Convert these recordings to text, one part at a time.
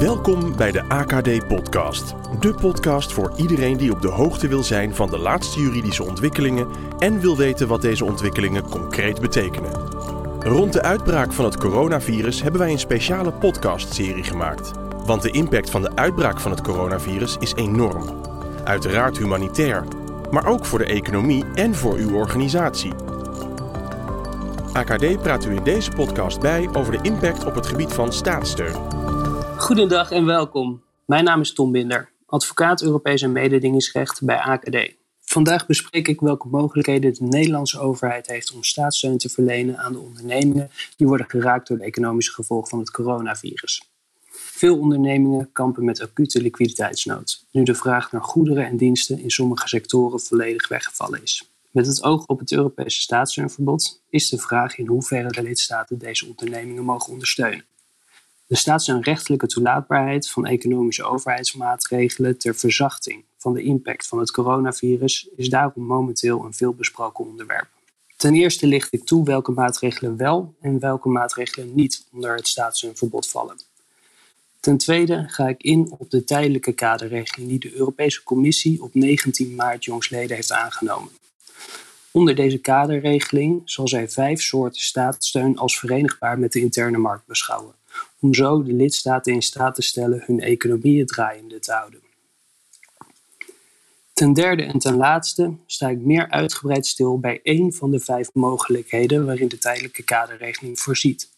Welkom bij de AKD Podcast. De podcast voor iedereen die op de hoogte wil zijn van de laatste juridische ontwikkelingen en wil weten wat deze ontwikkelingen concreet betekenen. Rond de uitbraak van het coronavirus hebben wij een speciale podcastserie gemaakt. Want de impact van de uitbraak van het coronavirus is enorm. Uiteraard humanitair, maar ook voor de economie en voor uw organisatie. AKD praat u in deze podcast bij over de impact op het gebied van staatssteun. Goedendag en welkom. Mijn naam is Tom Binder, advocaat Europees en mededingingsrecht bij AKD. Vandaag bespreek ik welke mogelijkheden de Nederlandse overheid heeft om staatssteun te verlenen aan de ondernemingen die worden geraakt door de economische gevolgen van het coronavirus. Veel ondernemingen kampen met acute liquiditeitsnood, nu de vraag naar goederen en diensten in sommige sectoren volledig weggevallen is. Met het oog op het Europese staatssteunverbod is de vraag in hoeverre de lidstaten deze ondernemingen mogen ondersteunen. De staatssteunrechtelijke toelaatbaarheid van economische overheidsmaatregelen ter verzachting van de impact van het coronavirus is daarom momenteel een veelbesproken onderwerp. Ten eerste licht ik toe welke maatregelen wel en welke maatregelen niet onder het staatssteunverbod vallen. Ten tweede ga ik in op de tijdelijke kaderregeling die de Europese Commissie op 19 maart jongsleden heeft aangenomen. Onder deze kaderregeling zal zij vijf soorten staatssteun als verenigbaar met de interne markt beschouwen, om zo de lidstaten in staat te stellen hun economieën draaiende te houden. Ten derde en ten laatste sta ik meer uitgebreid stil bij één van de vijf mogelijkheden waarin de tijdelijke kaderregeling voorziet,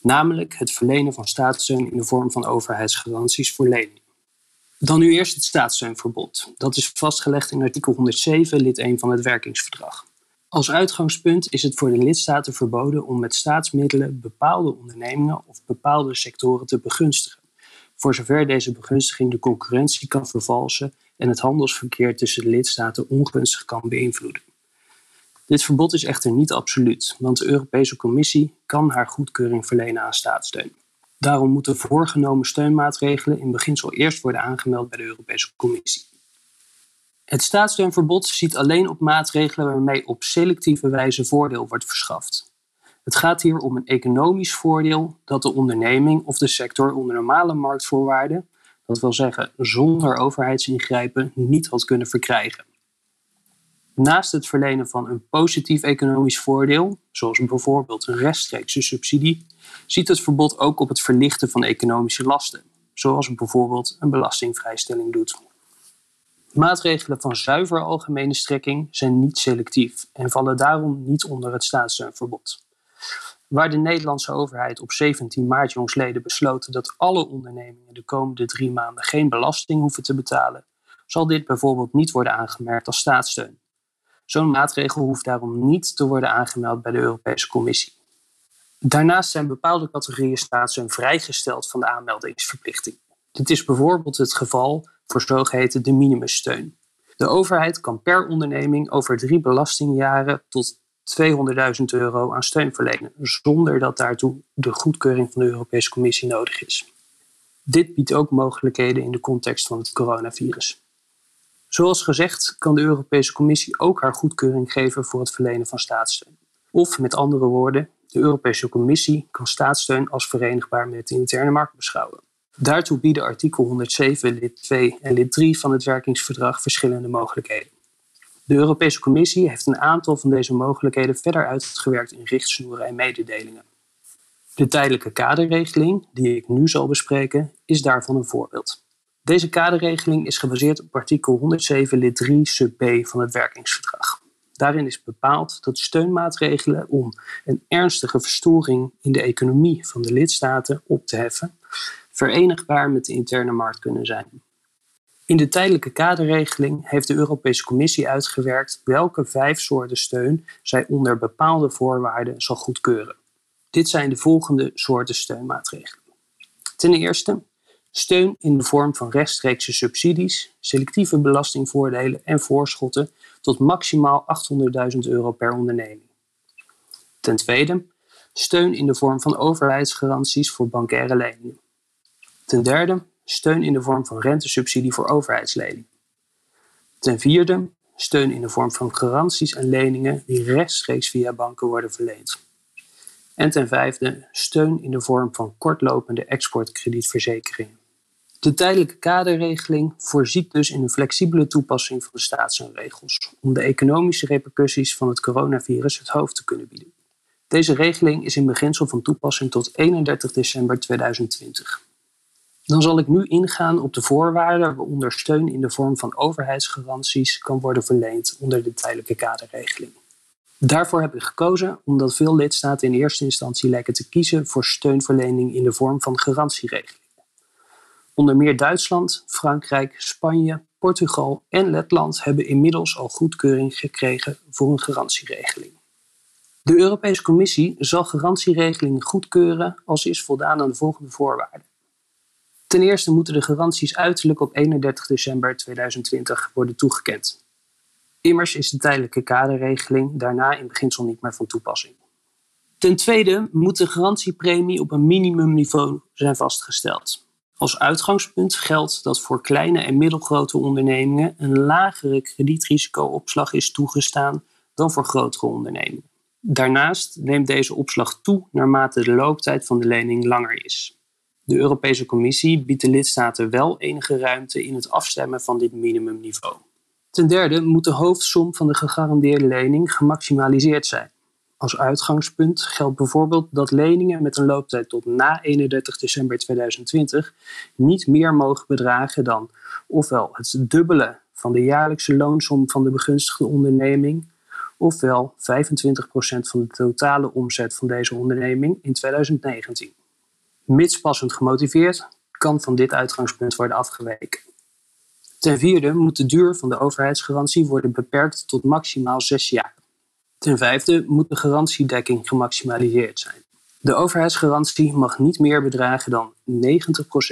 namelijk het verlenen van staatssteun in de vorm van overheidsgaranties voor leningen. Dan nu eerst het staatssteunverbod. Dat is vastgelegd in artikel 107, lid 1 van het werkingsverdrag. Als uitgangspunt is het voor de lidstaten verboden om met staatsmiddelen bepaalde ondernemingen of bepaalde sectoren te begunstigen, voor zover deze begunstiging de concurrentie kan vervalsen en het handelsverkeer tussen de lidstaten ongunstig kan beïnvloeden. Dit verbod is echter niet absoluut, want de Europese Commissie kan haar goedkeuring verlenen aan staatssteun. Daarom moeten voorgenomen steunmaatregelen in beginsel eerst worden aangemeld bij de Europese Commissie. Het staatssteunverbod ziet alleen op maatregelen waarmee op selectieve wijze voordeel wordt verschaft. Het gaat hier om een economisch voordeel dat de onderneming of de sector onder normale marktvoorwaarden, dat wil zeggen zonder overheidsingrijpen, niet had kunnen verkrijgen. Naast het verlenen van een positief economisch voordeel, zoals bijvoorbeeld een rechtstreekse subsidie, ziet het verbod ook op het verlichten van economische lasten, zoals bijvoorbeeld een belastingvrijstelling doet. Maatregelen van zuiver algemene strekking zijn niet selectief en vallen daarom niet onder het staatssteunverbod. Waar de Nederlandse overheid op 17 maart jongsleden besloten dat alle ondernemingen de komende drie maanden geen belasting hoeven te betalen, zal dit bijvoorbeeld niet worden aangemerkt als staatssteun. Zo'n maatregel hoeft daarom niet te worden aangemeld bij de Europese Commissie. Daarnaast zijn bepaalde categorieën staatssteun vrijgesteld van de aanmeldingsverplichting. Dit is bijvoorbeeld het geval voor zogeheten de minimumsteun. De overheid kan per onderneming over drie belastingjaren tot 200.000 euro aan steun verlenen, zonder dat daartoe de goedkeuring van de Europese Commissie nodig is. Dit biedt ook mogelijkheden in de context van het coronavirus. Zoals gezegd kan de Europese Commissie ook haar goedkeuring geven voor het verlenen van staatssteun. Of met andere woorden, de Europese Commissie kan staatssteun als verenigbaar met de interne markt beschouwen. Daartoe bieden artikel 107 lid 2 en lid 3 van het werkingsverdrag verschillende mogelijkheden. De Europese Commissie heeft een aantal van deze mogelijkheden verder uitgewerkt in richtsnoeren en mededelingen. De tijdelijke kaderregeling, die ik nu zal bespreken, is daarvan een voorbeeld. Deze kaderregeling is gebaseerd op artikel 107 lid 3 sub b van het werkingsverdrag. Daarin is bepaald dat steunmaatregelen om een ernstige verstoring in de economie van de lidstaten op te heffen, verenigbaar met de interne markt kunnen zijn. In de tijdelijke kaderregeling heeft de Europese Commissie uitgewerkt welke vijf soorten steun zij onder bepaalde voorwaarden zal goedkeuren. Dit zijn de volgende soorten steunmaatregelen. Ten eerste steun in de vorm van rechtstreekse subsidies, selectieve belastingvoordelen en voorschotten tot maximaal 800.000 euro per onderneming. Ten tweede steun in de vorm van overheidsgaranties voor bankaire leningen. Ten derde steun in de vorm van rentesubsidie voor overheidsleningen. Ten vierde steun in de vorm van garanties en leningen die rechtstreeks via banken worden verleend. En ten vijfde steun in de vorm van kortlopende exportkredietverzekeringen. De tijdelijke kaderregeling voorziet dus in een flexibele toepassing van de staatssteunregels om de economische repercussies van het coronavirus het hoofd te kunnen bieden. Deze regeling is in beginsel van toepassing tot 31 december 2020. Dan zal ik nu ingaan op de voorwaarden waaronder steun in de vorm van overheidsgaranties kan worden verleend onder de tijdelijke kaderregeling. Daarvoor heb ik gekozen omdat veel lidstaten in eerste instantie lijken te kiezen voor steunverlening in de vorm van garantieregelingen. Onder meer Duitsland, Frankrijk, Spanje, Portugal en Letland hebben inmiddels al goedkeuring gekregen voor een garantieregeling. De Europese Commissie zal garantieregelingen goedkeuren als is voldaan aan de volgende voorwaarden. Ten eerste moeten de garanties uiterlijk op 31 december 2020 worden toegekend. Immers is de tijdelijke kaderregeling daarna in beginsel niet meer van toepassing. Ten tweede moet de garantiepremie op een minimumniveau zijn vastgesteld. Als uitgangspunt geldt dat voor kleine en middelgrote ondernemingen een lagere kredietrisicoopslag is toegestaan dan voor grotere ondernemingen. Daarnaast neemt deze opslag toe naarmate de looptijd van de lening langer is. De Europese Commissie biedt de lidstaten wel enige ruimte in het afstemmen van dit minimumniveau. Ten derde moet de hoofdsom van de gegarandeerde lening gemaximaliseerd zijn. Als uitgangspunt geldt bijvoorbeeld dat leningen met een looptijd tot na 31 december 2020 niet meer mogen bedragen dan ofwel het dubbele van de jaarlijkse loonsom van de begunstigde onderneming, ofwel 25% van de totale omzet van deze onderneming in 2019. Mits passend gemotiveerd kan van dit uitgangspunt worden afgeweken. Ten vierde moet de duur van de overheidsgarantie worden beperkt tot maximaal zes jaar. Ten vijfde moet de garantiedekking gemaximaliseerd zijn. De overheidsgarantie mag niet meer bedragen dan 90%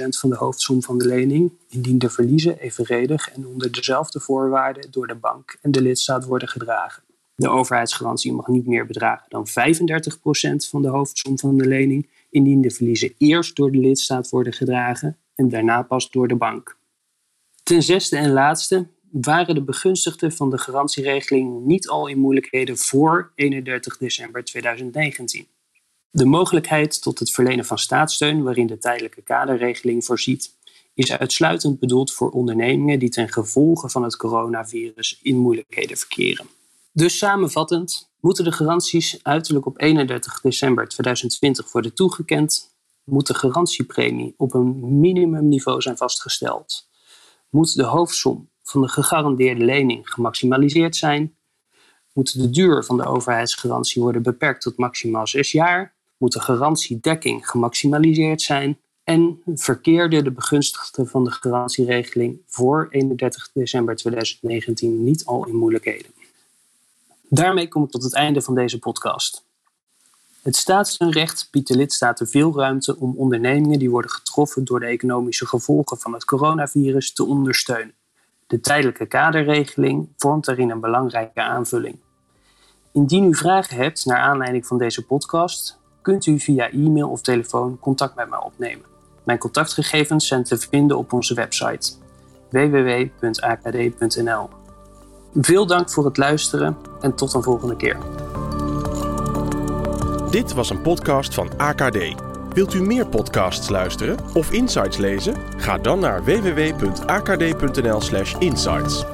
van de hoofdsom van de lening, indien de verliezen evenredig en onder dezelfde voorwaarden door de bank en de lidstaat worden gedragen. De overheidsgarantie mag niet meer bedragen dan 35% van de hoofdsom van de lening, indien de verliezen eerst door de lidstaat worden gedragen en daarna pas door de bank. Ten zesde en laatste waren de begunstigden van de garantieregeling niet al in moeilijkheden voor 31 december 2019. De mogelijkheid tot het verlenen van staatssteun, waarin de tijdelijke kaderregeling voorziet, is uitsluitend bedoeld voor ondernemingen die ten gevolge van het coronavirus in moeilijkheden verkeren. Dus samenvattend moeten de garanties uiterlijk op 31 december 2020 worden toegekend, moet de garantiepremie op een minimumniveau zijn vastgesteld, moet de hoofdsom van de gegarandeerde lening gemaximaliseerd zijn, moet de duur van de overheidsgarantie worden beperkt tot maximaal zes jaar, moet de garantiedekking gemaximaliseerd zijn? En verkeerde de begunstigde van de garantieregeling voor 31 december 2019 niet al in moeilijkheden. Daarmee kom ik tot het einde van deze podcast. Het staatssteunrecht biedt de lidstaten veel ruimte om ondernemingen die worden getroffen door de economische gevolgen van het coronavirus te ondersteunen. De tijdelijke kaderregeling vormt daarin een belangrijke aanvulling. Indien u vragen hebt naar aanleiding van deze podcast, kunt u via e-mail of telefoon contact met mij opnemen. Mijn contactgegevens zijn te vinden op onze website www.akd.nl. Veel dank voor het luisteren en tot een volgende keer. Dit was een podcast van AKD. Wilt u meer podcasts luisteren of insights lezen? Ga dan naar www.akd.nl/insights.